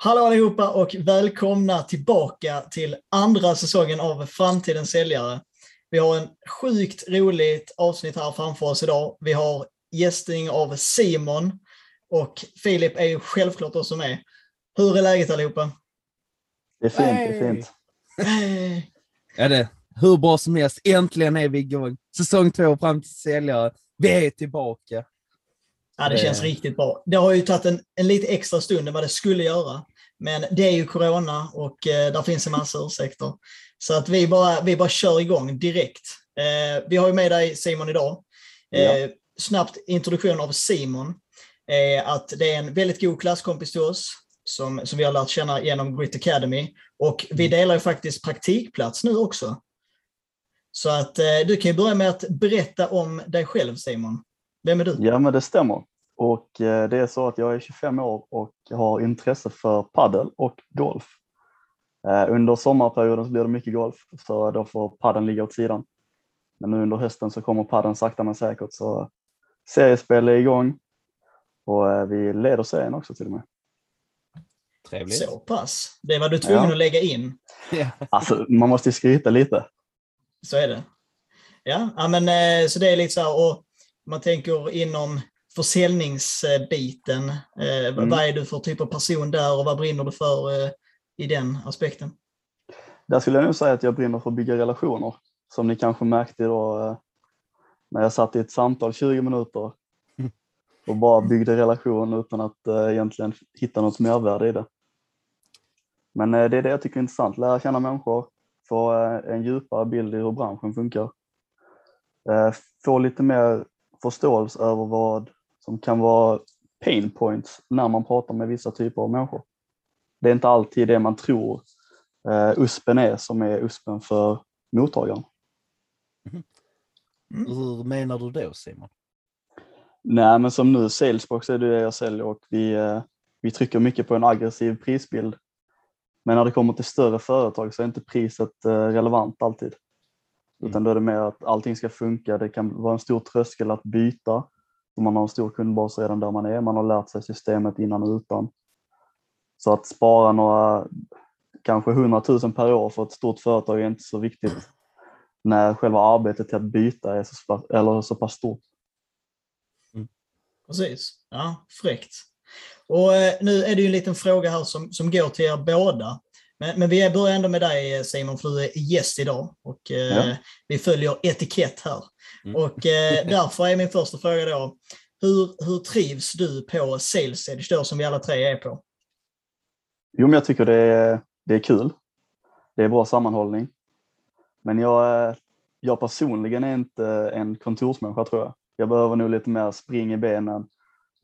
Hallå allihopa och välkomna tillbaka till andra säsongen av Framtidens säljare. Vi har en sjukt roligt avsnitt här framför oss idag. Vi har gästning av Simon och Filip är ju självklart också med. Hur är läget allihopa? Det är fint, det är fint. Hey. Ja, det hur bra som helst. Äntligen är vi igång. Säsong två fram till säljare. Vi är tillbaka. Ja, det Det- känns riktigt bra. Det har ju tagit en, en lite extra stund än vad det skulle göra. Men det är ju corona och eh, där finns en massa ursäkter. Så att vi bara, vi bara kör igång direkt. Eh, vi har ju med dig Simon idag. Eh, Ja. Snabbt introduktion av Simon. Eh, att det är en väldigt god klasskompis till oss som, som vi har lärt känna genom Grit Academy. Och vi delar ju faktiskt praktikplats nu också. Så att eh, du kan ju börja med att berätta om dig själv Simon. Vem är du? Ja, men det stämmer. Och eh, det är så att jag är 25 år och har intresse för paddel och golf. Eh, Under sommarperioden så blir det mycket golf, så då får paddeln ligga åt sidan. Men nu under hösten så kommer paddeln sakta men säkert, så seriespel är igång. Och eh, vi leder serien också till och med. Trevligt. Så pass. Det var du tvungen Ja. att lägga in. Ja. Alltså, man måste ju skryta lite. Så är det. Ja, men så det är lite så här, och man tänker inom försäljningsbiten, eh, Mm. vad är du för typ av person där och vad brinner du för eh, i den aspekten? Där skulle jag nog säga att jag brinner för att bygga relationer. Som ni kanske märkte då eh, när jag satt i ett samtal 20 minuter och bara byggde relation utan att egentligen hitta något mervärde i det. Men det är det jag tycker är intressant, lära känna människor, få en djupare bild i hur branschen funkar. Få lite mer förståelse över vad som kan vara pain points när man pratar med vissa typer av människor. Det är inte alltid det man tror eh, USPen är som är USPen för mottagaren. Hur menar du då Simon? Nej, men som nu, Salesbox är det jag säljer och vi, eh, vi trycker mycket på en aggressiv prisbild. Men när det kommer till större företag så är inte priset eh, relevant alltid. Utan då är det mer att allting ska funka. Det kan vara en stor tröskel att byta. Man har en stor kundbas redan där man är. Man har lärt sig systemet innan och utan. Så att spara några, kanske 100 000 per år för ett stort företag är inte så viktigt när själva arbetet till att byta är så, eller så pass stort. Precis. Ja, fräckt. Och eh, nu är det ju en liten fråga här som, som går till er båda. Men, men vi börjar ändå med dig eh, Simon, för du är gäst idag och eh, Ja. vi följer etikett här. Mm. Och eh, därför är min första fråga då, hur, hur trivs du på Sales Edge då, som vi alla tre är på? Jo, men jag tycker det är, det är kul. Det är bra sammanhållning. Men jag, jag personligen är inte en kontorsmänniska tror jag. Jag behöver nog lite mer spring i benen,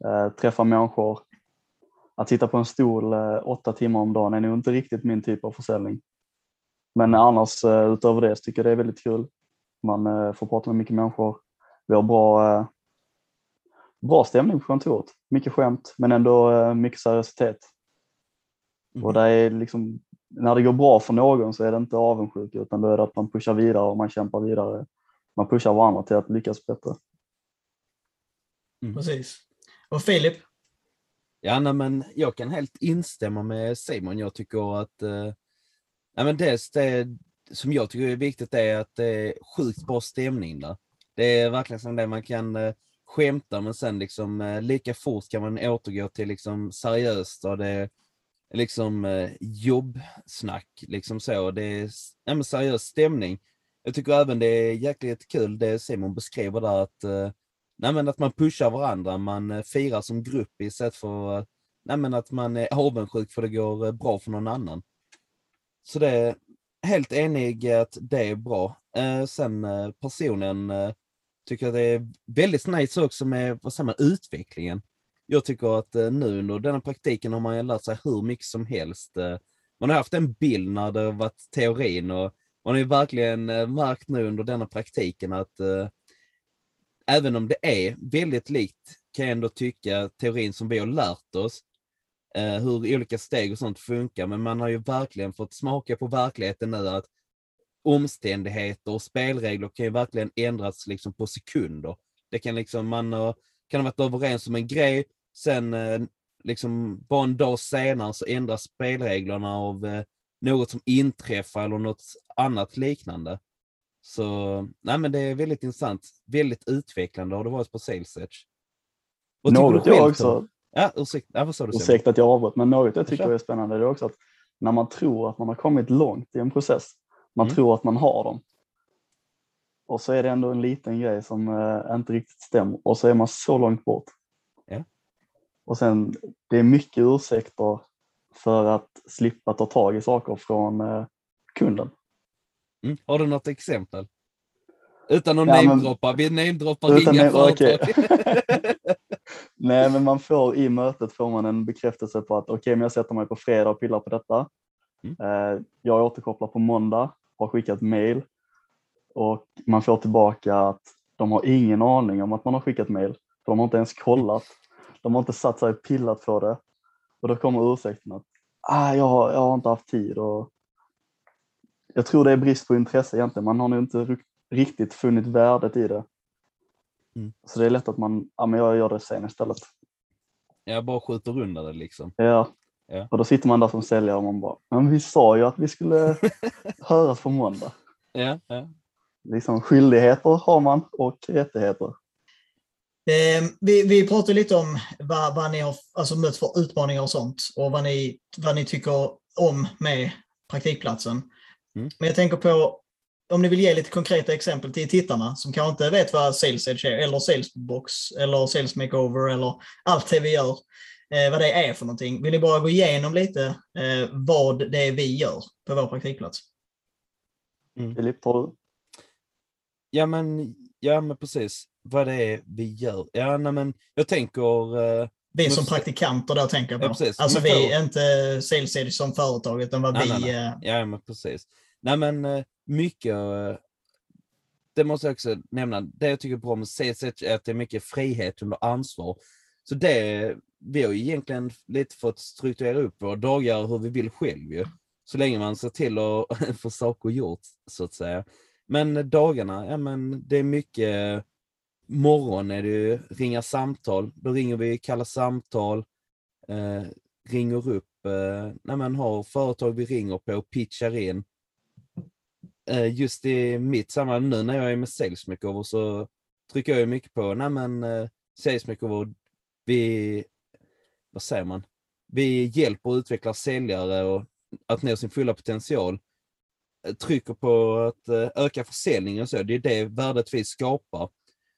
eh, träffa människor. Att sitta på en stol eh, åtta timmar om dagen är nog inte riktigt min typ av försäljning. Men annars eh, utöver det så tycker jag det är väldigt kul. Man eh, får prata med mycket människor. Vi har bra, eh, bra stämning på kontoret. Mycket skämt men ändå eh, mycket seriositet. Och det är liksom, när det går bra för någon så är det inte avundsjuka utan då är det att man pushar vidare och man kämpar vidare. Man pushar varandra till att lyckas bättre. Mm. Precis. Och Filip? Ja, nej, men jag kan helt instämma med Simon. Jag tycker att eh, nej, men dels det som jag tycker är viktigt är att det är sjukt bra stämning där. Det är verkligen som det man kan eh, skämta men sen liksom eh, lika fort kan man återgå till liksom seriöst och det är liksom eh, jobbsnack liksom så. Det är ja, men seriös stämning. Jag tycker även det är jäkligt kul det Simon beskriver där att eh, Nej, men att man pushar varandra, man eh, firar som grupp istället för eh, nej, men att man är avundsjuk för det går eh, bra för någon annan. Så det helt enig att det är bra. Eh, sen eh, personen eh, tycker jag det är väldigt nice också med, vad säger man, utvecklingen. Jag tycker att eh, nu under denna praktiken har man lärt sig hur mycket som helst. Eh, man har haft en bild när det har varit teorin och man har ju verkligen eh, märkt nu under denna praktiken att eh, även om det är väldigt likt kan jag ändå tycka teorin som vi har lärt oss, eh, hur olika steg och sånt funkar, men man har ju verkligen fått smaka på verkligheten nu att omständigheter och spelregler kan ju verkligen ändras liksom på sekunder. Det kan liksom, man kan ha varit överens om en grej, sen eh, liksom bara en dag senare så ändras spelreglerna av eh, något som inträffar eller något annat liknande. Så nej men det är väldigt intressant, väldigt utvecklande har det varit på Sales Edge. Något jag också, Ja, ursäkta, ja, vad sa du? Ursäkta att jag avbröt, men något jag tycker är spännande är också att när man tror att man har kommit långt i en process, man Mm. tror att man har dem. Och så är det ändå en liten grej som eh, inte riktigt stämmer och så är man så långt bort. Ja. Och sen, det är mycket ursäkter för att slippa ta tag i saker från eh, kunden. Mm. Har du något exempel? Utan att Ja, namedroppa, vi namedroppar inga företag. okej. Nej, men man får i mötet får man en bekräftelse på att okej, men jag sätter mig på fredag och pillar på detta. Mm. Eh, Jag återkopplar på måndag, har skickat mail och man får tillbaka att de har ingen aning om att man har skickat mail. De har inte ens kollat. De har inte satt sig och pillat på det. Och då kommer ursäkten att ah, jag, har, jag har inte haft tid. Och jag tror det är brist på intresse egentligen. Man har nog inte ri- riktigt funnit värdet i det. Mm. Så det är lätt att man, ja men jag gör det sen istället. Jag bara skjuter undan det liksom. Ja. Ja. Och då sitter man där som säljare och man bara, men vi sa ju att vi skulle höras på måndag. Ja, ja. Liksom skyldigheter har man och rättigheter. Eh, vi, vi pratade lite om vad, vad ni har alltså, mött för utmaningar och sånt och vad ni, vad ni tycker om med praktikplatsen. Mm. Men jag tänker på om ni vill ge lite konkreta exempel till tittarna som kanske inte vet vad Sales Edge är, eller Salesbox, eller Sales Makeover, eller allt det vi gör, eh, vad det är för någonting. Vill ni bara gå igenom lite eh, vad det är vi gör på vår praktikplats? Filip, tar du? Ja men, ja men precis, vad det är vi gör. Ja nej, men jag tänker, eh, Vi som praktikanter då tänker jag på. Ja, precis. Alltså Men vi, för- inte Sales Edge som företag, utan vad Nej, vi... nej, nej. eh, ja men precis. Nej men eh, mycket, eh, det måste jag också nämna, det jag tycker är bra med CSH är att det är mycket frihet under ansvar. Så det, vi har ju egentligen lite fått strukturera upp våra dagar hur vi vill själv ju. Så länge man ser till att få saker gjort, så att säga. Men dagarna, ja men det är mycket morgon är det ju ringa samtal. Då ringer vi, kallar samtal, eh, ringer upp, eh, när man har företag vi ringer på och pitchar in. Eh, just i mitt sammanhang nu när jag är med Sales Makeover så trycker jag ju mycket på, nej men eh, Sales Makeover, vi, vad säger man, vi hjälper och utvecklar säljare och att nå sin fulla potential. Eh, trycker på att öka försäljningen och så, det är det värdet vi skapar.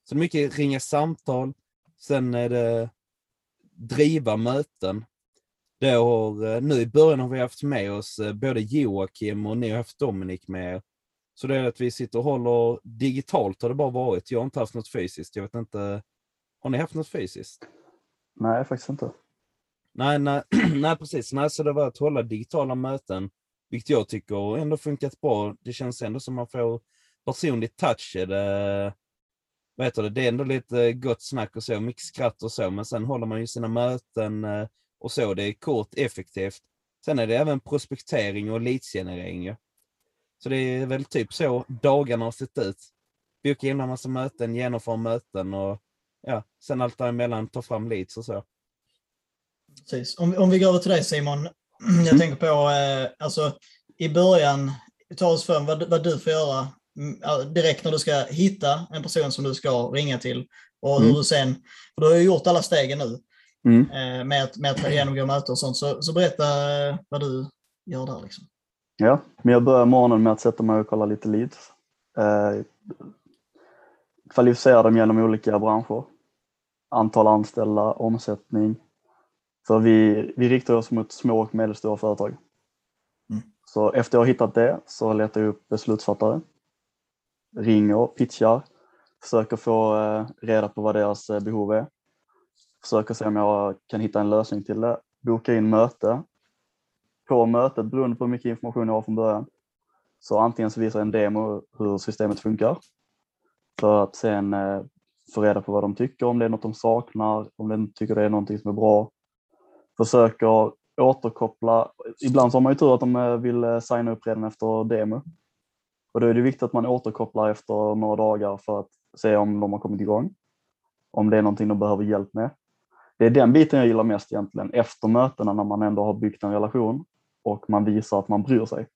Så mycket ringa samtal, sen är det driva möten. Det har, nu i början har vi haft med oss både Joakim och ni har haft Dominik med er. Så det är att vi sitter och håller digitalt har det bara varit. Jag har inte haft något fysiskt. Jag vet inte. Har ni haft något fysiskt? Nej, faktiskt inte. Nej, nej, nej precis. Nej, så det var att hålla digitala möten, vilket jag tycker ändå funkat bra. Det känns ändå som man får personlig touch i det. Vad heter det? Det är ändå lite gott snack och så, mycket skratt och så, men sen håller man ju sina möten eh, och så. Det är kort, effektivt. Sen är det även prospektering och leadsgenerering. Så det är väl typ så dagarna har sett ut. Boka in en massa möten, genomföra möten och ja, sen allt däremellan ta fram leads och så. Precis. Om, om vi går över till dig Simon. Jag Mm. tänker på, eh, alltså i början, ta oss för vad, vad du får göra mm, direkt när du ska hitta en person som du ska ringa till och hur Mm. du sen, för du har ju gjort alla stegen nu Mm. eh, med, att, med att genomgå möten och sånt, så, så berätta eh, vad du gör där. Liksom. Ja, men jag börjar morgonen med att sätta mig och kolla lite leads. Eh, kvalificera dem genom olika branscher. Antal anställda, omsättning. Så vi, vi riktar oss mot små och medelstora företag. Mm. Så efter jag har hittat det så letar jag upp beslutsfattare. Ringer, pitchar, försöker få eh, reda på vad deras eh, behov är. Försöker se om jag kan hitta en lösning till det. Boka in möte på mötet beroende på hur mycket information jag har från början. Så antingen så visar jag en demo hur systemet funkar för att sen eh, få reda på vad de tycker, om det är något de saknar, om de tycker det är någonting som är bra. Försöker återkoppla. Ibland så har man ju tur att de eh, vill eh, signa upp redan efter demo. Och då är det viktigt att man återkopplar efter några dagar för att se om de har kommit igång. Om det är någonting de behöver hjälp med. Det är den biten jag gillar mest egentligen, efter mötena när man ändå har byggt en relation och man visar att man bryr sig.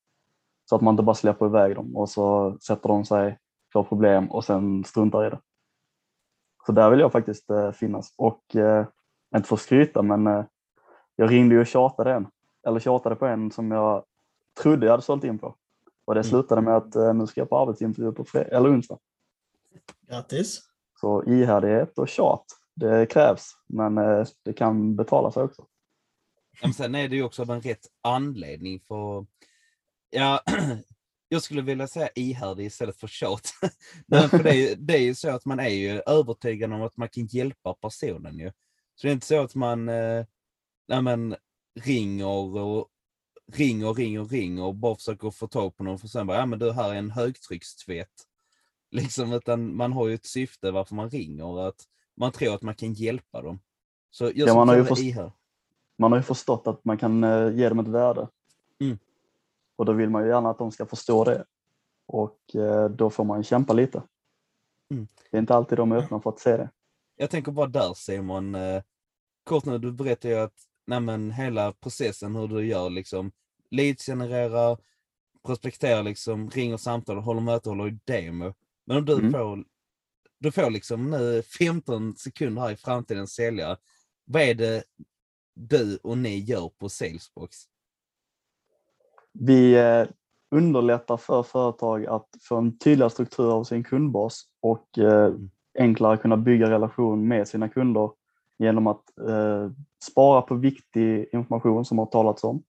Så att man inte bara släpper iväg dem och så sätter de sig, får problem och sen struntar i det. Så där vill jag faktiskt eh, finnas och eh, inte för att skryta men eh, jag ringde ju och tjatade en, eller tjatade på en som jag trodde jag hade sålt in på. Och det Mm. slutade med att eh, nu ska jag på arbetsintervju på fred- eller onsdag. Grattis! Så ihärdighet och tjat, det krävs, men eh, det kan betala sig också. Men sen är det ju också av en rätt anledning för, ja, jag skulle vilja säga ihärdig istället för tjat. Nej, för det, är, ju- det är ju så att man är ju övertygad om att man kan hjälpa personen ju. Så det är inte så att man eh, men, ringer och ringer, ringer, ringer och bara försöker få tag på någon för sen bara, ja men du här är en högtryckstvätt. Liksom, utan man har ju ett syfte varför man ringer, att man tror att man kan hjälpa dem. Så jag Ja, man har ju först-. Man har ju förstått att man kan eh, ge dem ett värde. Mm. Och då vill man ju gärna att de ska förstå det. Och eh, då får man kämpa lite. Mm. Det är inte alltid de är öppna för att se det. Jag tänker bara där Simon, eh, kort nu, du berättar ju att nej hela processen hur du gör liksom, leads genererar, prospekterar liksom, ringer samtal, håller möte, håller i demo. Men om du Mm. får, du får liksom nu 15 sekunder här i framtiden sälja, vad är det du och ni gör på Salesbox? Vi eh, underlättar för företag att få en tydligare struktur av sin kundbas och eh, enklare kunna bygga relation med sina kunder genom att eh, spara på viktig information som har talats om.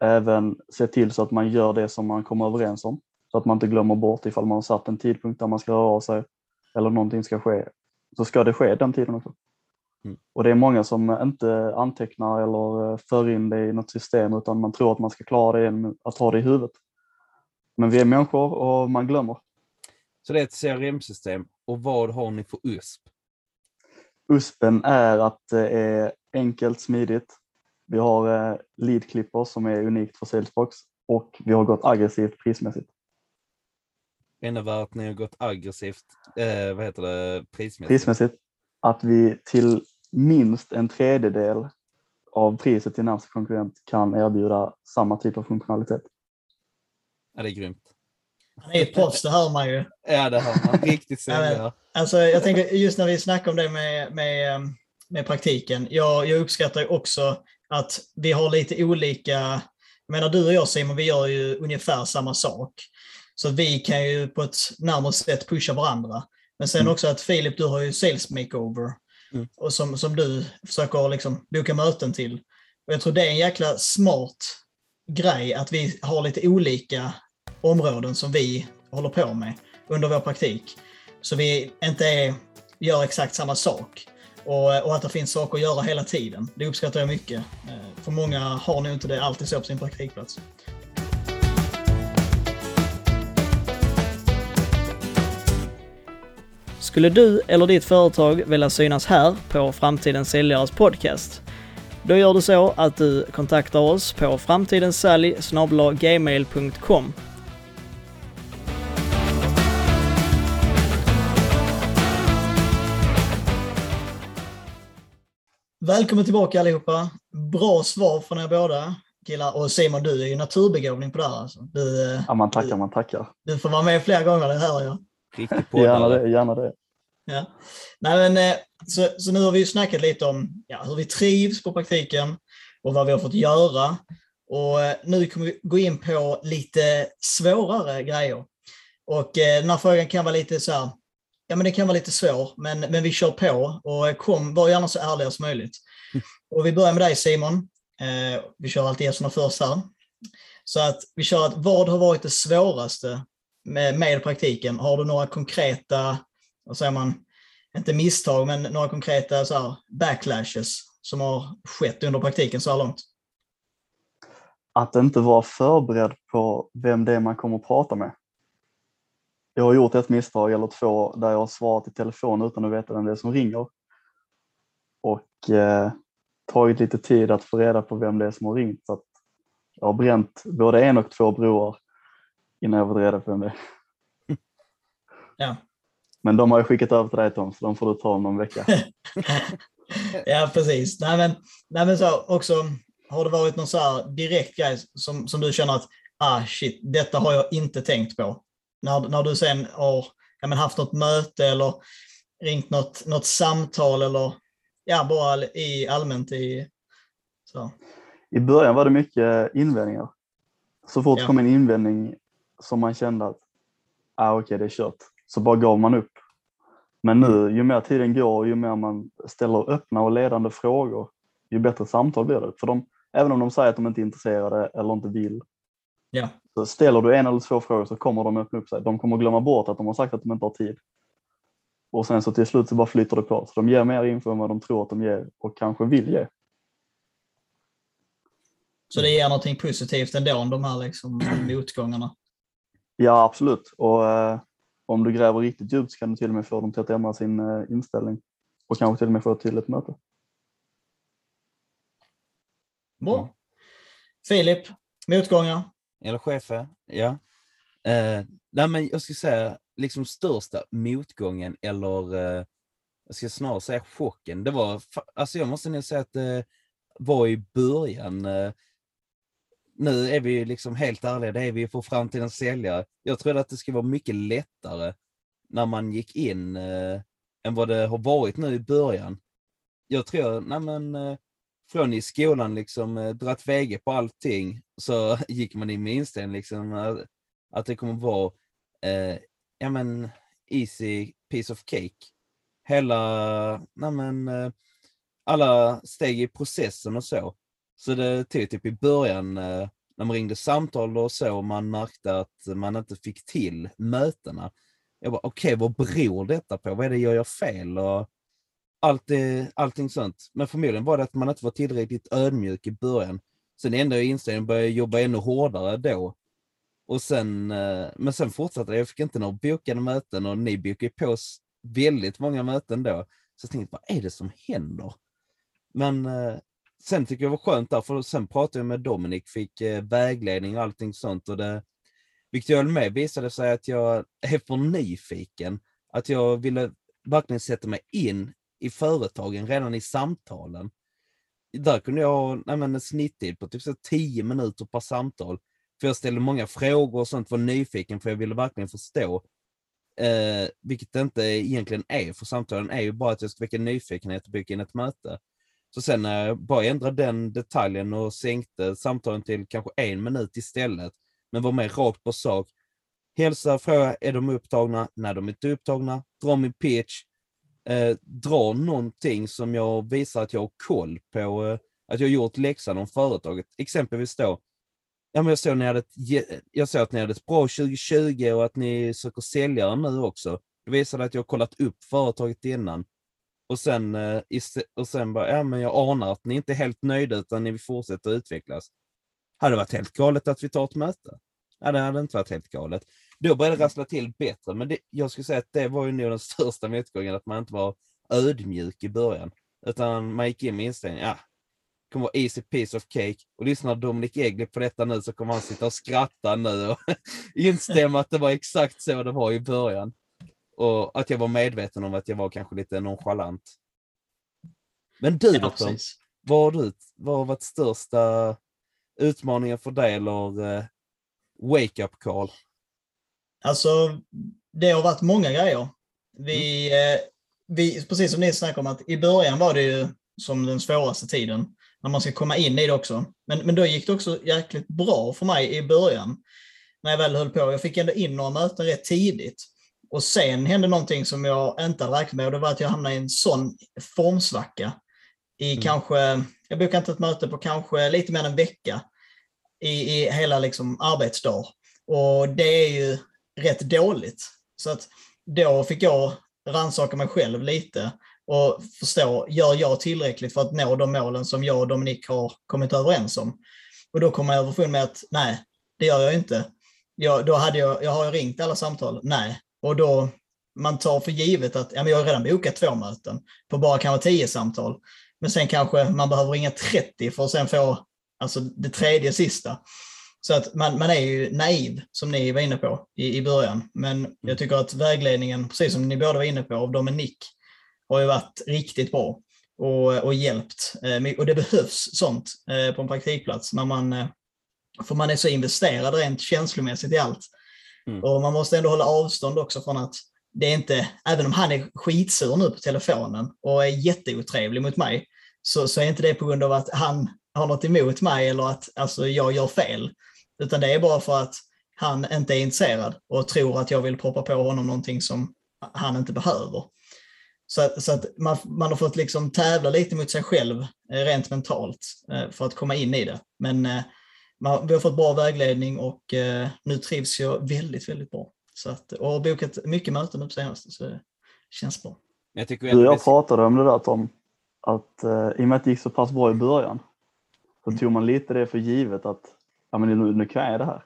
Även se till så att man gör det som man kommer överens om. Så att man inte glömmer bort ifall man har satt en tidpunkt där man ska röra sig eller någonting ska ske. Så ska det ske den tiden också. Mm. Och det är många som inte antecknar eller eh, för in det i något system utan man tror att man ska klara det genom att ha det i huvudet. Men vi är människor och man glömmer. Så det är ett CRM-system och vad har ni för USP? USPen är att det är enkelt, smidigt. Vi har eh, lead clippers som är unikt för Salesbox och vi har gått aggressivt prismässigt. Innebär att ni har gått aggressivt, eh, vad heter det, prismässigt? Prismässigt att vi till minst en tredjedel av priset till närmsta konkurrent kan erbjuda samma typ av funktionalitet. Ja, det är grymt. Han är ett proffs, det hör man ju. Ja, det har man. Riktigt säljare. Alltså, jag tänker just när vi snackar om det med, med, eh, med praktiken. Jag, jag uppskattar ju också att vi har lite olika... Jag menar, du och jag Simon, vi gör ju ungefär samma sak. Så vi kan ju på ett närmare sätt pusha varandra. Men sen Mm. också att Filip, du har ju sales makeover. Mm. Och som, som du försöker liksom boka möten till. Och jag tror det är en jäkla smart grej att vi har lite olika områden som vi håller på med under vår praktik. Så vi inte är, gör exakt samma sak. Och, och att det finns saker att göra hela tiden. Det uppskattar jag mycket. Eh, för många har nog inte det alltid så på sin praktikplats. Skulle du eller ditt företag vilja synas här på Framtidens Säljares podcast? Då gör du så att du kontaktar oss på framtidensalj.gmail.com Välkommen tillbaka allihopa. Bra svar från er båda killar. Och Simon, du är ju naturbegåvning på det här. Alltså. Du, eh, Ja, man tackar, man tackar. du får vara med fler gånger, det hör jag. Riktigt Gärna det, gärna det. Ja. Nej, men, eh, så, så nu har vi ju snackat lite om ja, hur vi trivs på praktiken och vad vi har fått göra. Och eh, nu kommer vi gå in på lite svårare grejer. Och eh, den här frågan kan vara lite så här, ja men det kan vara lite svår, men, men vi kör på och eh, kom, var gärna så ärliga som möjligt. Och vi börjar med dig Simon. Eh, vi kör alltid gästerna först här. Så att vi kör att vad har varit det svåraste med, med praktiken? Har du några konkreta, vad säger man, inte misstag, men några konkreta så här, backlashes som har skett under praktiken så här långt? att inte vara förberedd på vem det är man kommer att prata med. Jag har gjort ett misstag eller två där jag har svarat i telefon utan att veta vem det är som ringer. Och eh, tagit lite tid att få reda på vem det är som har ringt. Så att jag har bränt både en och två broar innan jag fått reda på vem det är. Ja. Men de har jag skickat över till dig Tom, så de får du ta om någon vecka. ja, precis. Nej, men, nej, men så också, har det varit någon så här direkt grej som, som du känner att ah shit, detta har jag inte tänkt på? När, när du sen har ja, men haft något möte eller ringt något, något samtal eller ja, bara i allmänt i så. I början var det mycket invändningar. Så fort Ja. kom en invändning som man kände att ah, okej, okay, det är kört, så bara gav man upp. Men nu, ju mer tiden går och ju mer man ställer öppna och ledande frågor, ju bättre samtal blir det. För de, även om de säger att de inte är intresserade eller inte vill, Ja. så ställer du en eller två frågor så kommer de öppna upp sig. De kommer glömma bort att de har sagt att de inte har tid. Och sen så till slut så bara flyter det på. Så de ger mer info än vad de tror att de ger och kanske vill ge. så det ger någonting positivt ändå, de här liksom motgångarna. Ja, absolut. Och eh, om du gräver riktigt djupt så kan du till och med få dem till att ändra sin eh, inställning och kanske till och med få till ett möte. Bra. Filip, motgångar? Eller chefer, ja. Eh, nej men jag ska säga, liksom största motgången eller eh, jag ska snarare säga chocken, det var, alltså jag måste nog säga att det var i början. Eh, nu är vi ju liksom helt ärliga, det är vi för framtidens säljare. Jag trodde att det skulle vara mycket lättare när man gick in eh, än vad det har varit nu i början. Jag tror, nej men eh, från i skolan liksom eh, dratt väge på allting så gick man in med inställningen liksom att, att det kommer vara eh, ja men easy piece of cake. Hela, nej men eh, alla steg i processen och så. Så det tog typ i början eh, när man ringde samtal och så och man märkte att man inte fick till mötena. Jag bara okej, vad beror detta på? Vad är det jag gör fel? Och allt allting sånt. Men förmodligen var det att man inte var tillräckligt ödmjuk i början. Sen ändrade jag inställningen började jobba ännu hårdare då. Och sen, eh, men sen fortsatte det. Jag fick inte några bokade möten och ni bokade på oss väldigt många möten då. Så jag tänkte, vad är det som händer? Men eh, sen tycker jag det var skönt där, för sen pratade jag med Dominic, fick eh, vägledning och allting sånt. Och det, vilket jag höll med visade sig att jag är för nyfiken. Att jag ville verkligen sätta mig in i företagen redan i samtalen. Där kunde jag ha nej men, en snitttid på typ så 10 minuter per samtal. För jag ställde många frågor och sånt, var nyfiken för jag ville verkligen förstå. Eh, vilket det inte egentligen är, för samtalen är ju bara att jag ska väcka nyfikenhet och boka in ett möte. Så sen när jag bara ändrade den detaljen och sänkte samtalen till kanske en minut istället, men var mer rakt på sak. Hälsa, fråga, är de upptagna? När de inte är upptagna, dra min pitch, eh, dra någonting som jag visar att jag har koll på, eh, att jag har gjort läxan om företaget. Exempelvis då, ja, men jag, såg ni hade ett, jag såg att ni hade ett bra 2020 och att ni söker säljare nu också. Det visade att jag har kollat upp företaget innan. Och sen, eh, och sen bara, ja men jag anar att ni inte är helt nöjda utan ni vill fortsätta utvecklas. Hade det varit helt galet att vi tar ett möte? Ja, det hade inte varit helt galet. Då började det rassla till bättre, men det, jag skulle säga att det var ju nog den största motgången, att man inte var ödmjuk i början. Utan man gick in med inställningen, ja, det kommer vara easy piece of cake. Och lyssnar Dominic Egli på detta nu så kommer han sitta och skratta nu och instämma att det var exakt så det var i början. Och att jag var medveten om att jag var kanske lite nonchalant. Men du Ja, Tom? Vad har, du, vad har varit största utmaningen för dig eller eh, wake-up call? Alltså, det har varit många grejer. Vi, eh, vi, precis som ni snackade om, att i början var det ju som den svåraste tiden, när man ska komma in i det också. Men, men då gick det också jäkligt bra för mig i början, när jag väl höll på. Jag fick ändå in några möten rätt tidigt. Och sen hände någonting som jag inte hade räknat med och det var att jag hamnade i en sån formsvacka. I Mm. kanske, jag bokade inte ett möte på kanske lite mer än en vecka i, i hela liksom arbetsdag. Och det är ju rätt dåligt. Så att då fick jag rannsaka mig själv lite och förstå, gör jag tillräckligt för att nå de målen som jag och Dominik har kommit överens om? Och då kommer jag överfund med att nej, det gör jag inte. Jag, då hade jag, jag har ringt alla samtal? Nej. Och då, man tar för givet att ja, men jag har redan bokat två möten på bara kanske tio samtal. Men sen kanske man behöver ringa 30 för att sen få alltså, det tredje sista. Så att man, man är ju naiv, som ni var inne på i, i början. Men jag tycker att vägledningen, precis som ni båda var inne på, av Dominik, har ju varit riktigt bra och, och hjälpt. Eh, och det behövs sånt eh, på en praktikplats, när man, eh, för man är så investerad rent känslomässigt i allt. Mm. Och man måste ändå hålla avstånd också från att det är inte, även om han är skitsur nu på telefonen och är jätteotrevlig mot mig, så, så är inte det på grund av att han har något emot mig eller att alltså, jag gör fel. Utan det är bara för att han inte är intresserad och tror att jag vill proppa på honom någonting som han inte behöver. Så, så att man, man har fått liksom tävla lite mot sig själv eh, rent mentalt eh, för att komma in i det. Men eh, man, vi har fått bra vägledning och nu trivs jag väldigt, väldigt bra. Så att, och har bokat mycket möten nu på senaste, så det känns bra. Jag tycker du och jag pratade om det där Tom, att uh, i och med att det gick så pass bra i början så tog man lite det för givet att ja, men nu, nu kan jag det här.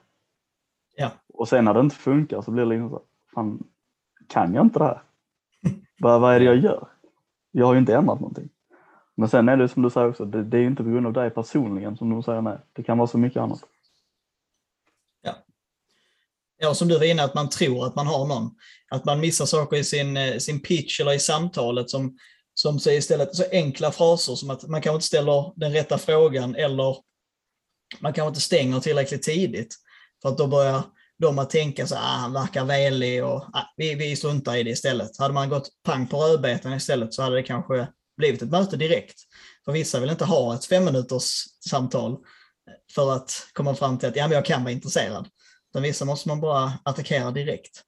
Ja. Och sen när det inte funkar så blir det liksom så, fan, kan jag inte det här? vad, vad är det jag gör? Jag har ju inte ändrat någonting. Men sen är det som du säger också, det, det är inte på grund av dig personligen som de säger nej. Det kan vara så mycket annat. Ja. Ja, som du var inne att man tror att man har någon. Att man missar saker i sin, eh, sin pitch eller i samtalet som, som säger istället så enkla fraser som att man kanske inte ställer den rätta frågan eller man kanske inte stänger tillräckligt tidigt. För att då börjar de att tänka så ah, han verkar vänlig och ah, vi, vi struntar i det istället. Hade man gått pang på rödbetan istället så hade det kanske blivit ett möte direkt. För vissa vill inte ha ett fem minuters samtal för att komma fram till att ja, men jag kan vara intresserad. Utan vissa måste man bara attackera direkt.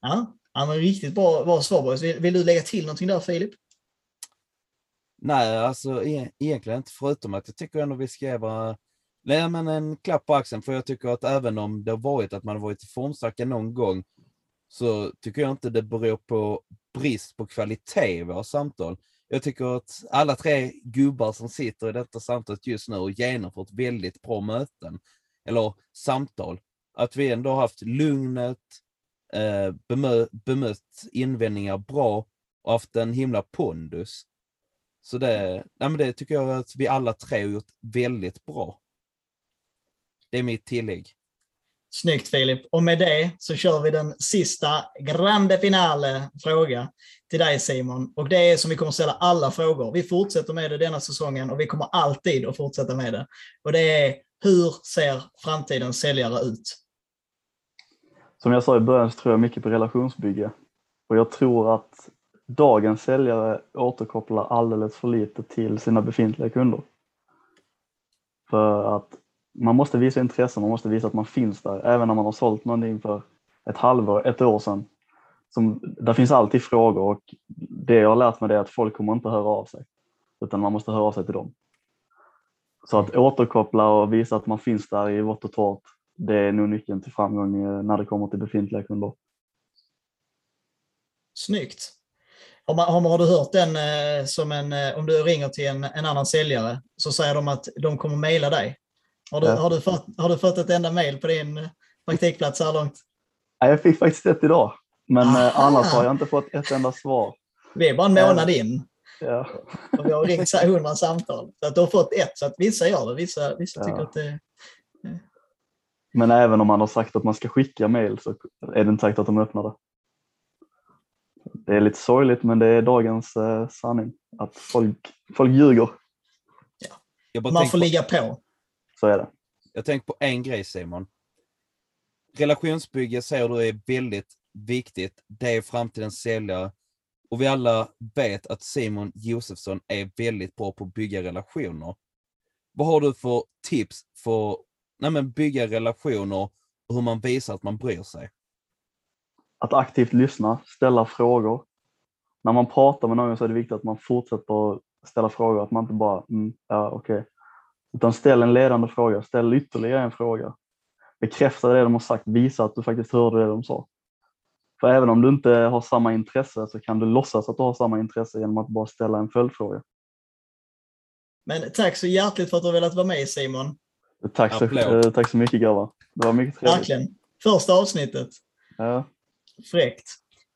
Ja, ja men riktigt bra, bra svar Boris. Vill, vill du lägga till någonting där Filip? Nej, alltså e egentligen inte förutom att jag tycker ändå vi ska vara Nej, men en klapp på axeln, för jag tycker att även om det har varit att man har varit formstarka någon gång, så tycker jag inte det beror på brist på kvalitet i våra samtal. Jag tycker att alla tre gubbar som sitter i detta samtalet just nu och genomfört väldigt bra möten, eller samtal, att vi ändå haft lugnet, eh, bemö bemött invändningar bra och haft en himla pondus. Så det, nej men det tycker jag att vi alla tre har gjort väldigt bra. Det är mitt tillägg. Snyggt Filip. Och med det så kör vi den sista grande finale fråga till dig Simon. Och det är som vi kommer ställa alla frågor. Vi fortsätter med det denna säsongen och vi kommer alltid att fortsätta med det. Och det är hur ser framtidens säljare ut? Som jag sa i början så tror jag mycket på relationsbygge. Och jag tror att dagens säljare återkopplar alldeles för lite till sina befintliga kunder. För att man måste visa intresse, man måste visa att man finns där, även när man har sålt någonting för ett halvår, ett år sedan. Som, där finns alltid frågor och det jag har lärt mig är att folk kommer inte höra av sig, utan man måste höra av sig till dem. Så att återkoppla och visa att man finns där i vått och torrt, det är nog nyckeln till framgång när det kommer till befintliga kunder. Snyggt. Har, man, har, du hört den eh, som en, eh, om du ringer till en, en annan säljare så säger de att de kommer mejla dig har du, ja. har, du fått, har du fått ett enda mail på din praktikplats så här långt? Nej, jag fick faktiskt ett idag, men eh, Aha. annars har jag inte fått ett enda svar. Vi är bara en månad in. Ja. Och vi har ringt hundra samtal. Så att du har fått ett, så att vissa gör det. Vissa, vissa ja. tycker att det... Men även om man har sagt att man ska skicka mail så är det inte säkert att de öppnar det. Det är lite sorgligt, men det är dagens eh, sanning. Att folk, folk ljuger. Ja. Man får på... ligga på. Så är det. Jag tänker på en grej Simon. Relationsbygge säger du är väldigt viktigt. Det är framtidens säljare. Och vi alla vet att Simon Josefsson är väldigt bra på att bygga relationer. Vad har du för tips för att bygga relationer och hur man visar att man bryr sig? Att aktivt lyssna, ställa frågor. När man pratar med någon så är det viktigt att man fortsätter att ställa frågor, att man inte bara, mm, ja okej, okay. Utan ställ en ledande fråga, ställ ytterligare en fråga. Bekräfta det de har sagt, visa att du faktiskt hörde det de sa. För även om du inte har samma intresse så kan du låtsas att du har samma intresse genom att bara ställa en följdfråga. Men tack så hjärtligt för att du har velat vara med Simon. Tack så, Applåd. eh, tack så mycket grabbar. Det var mycket trevligt. Verkligen. Första avsnittet. Ja. Fräckt.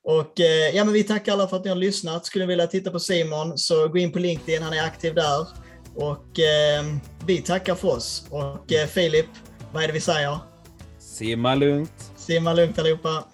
Och eh, ja, men vi tackar alla för att ni har lyssnat. Skulle ni vilja titta på Simon så gå in på LinkedIn, han är aktiv där. Och eh, vi tackar för oss. Och eh, Filip, vad är det vi säger? Simma lugnt. Simma lugnt allihopa.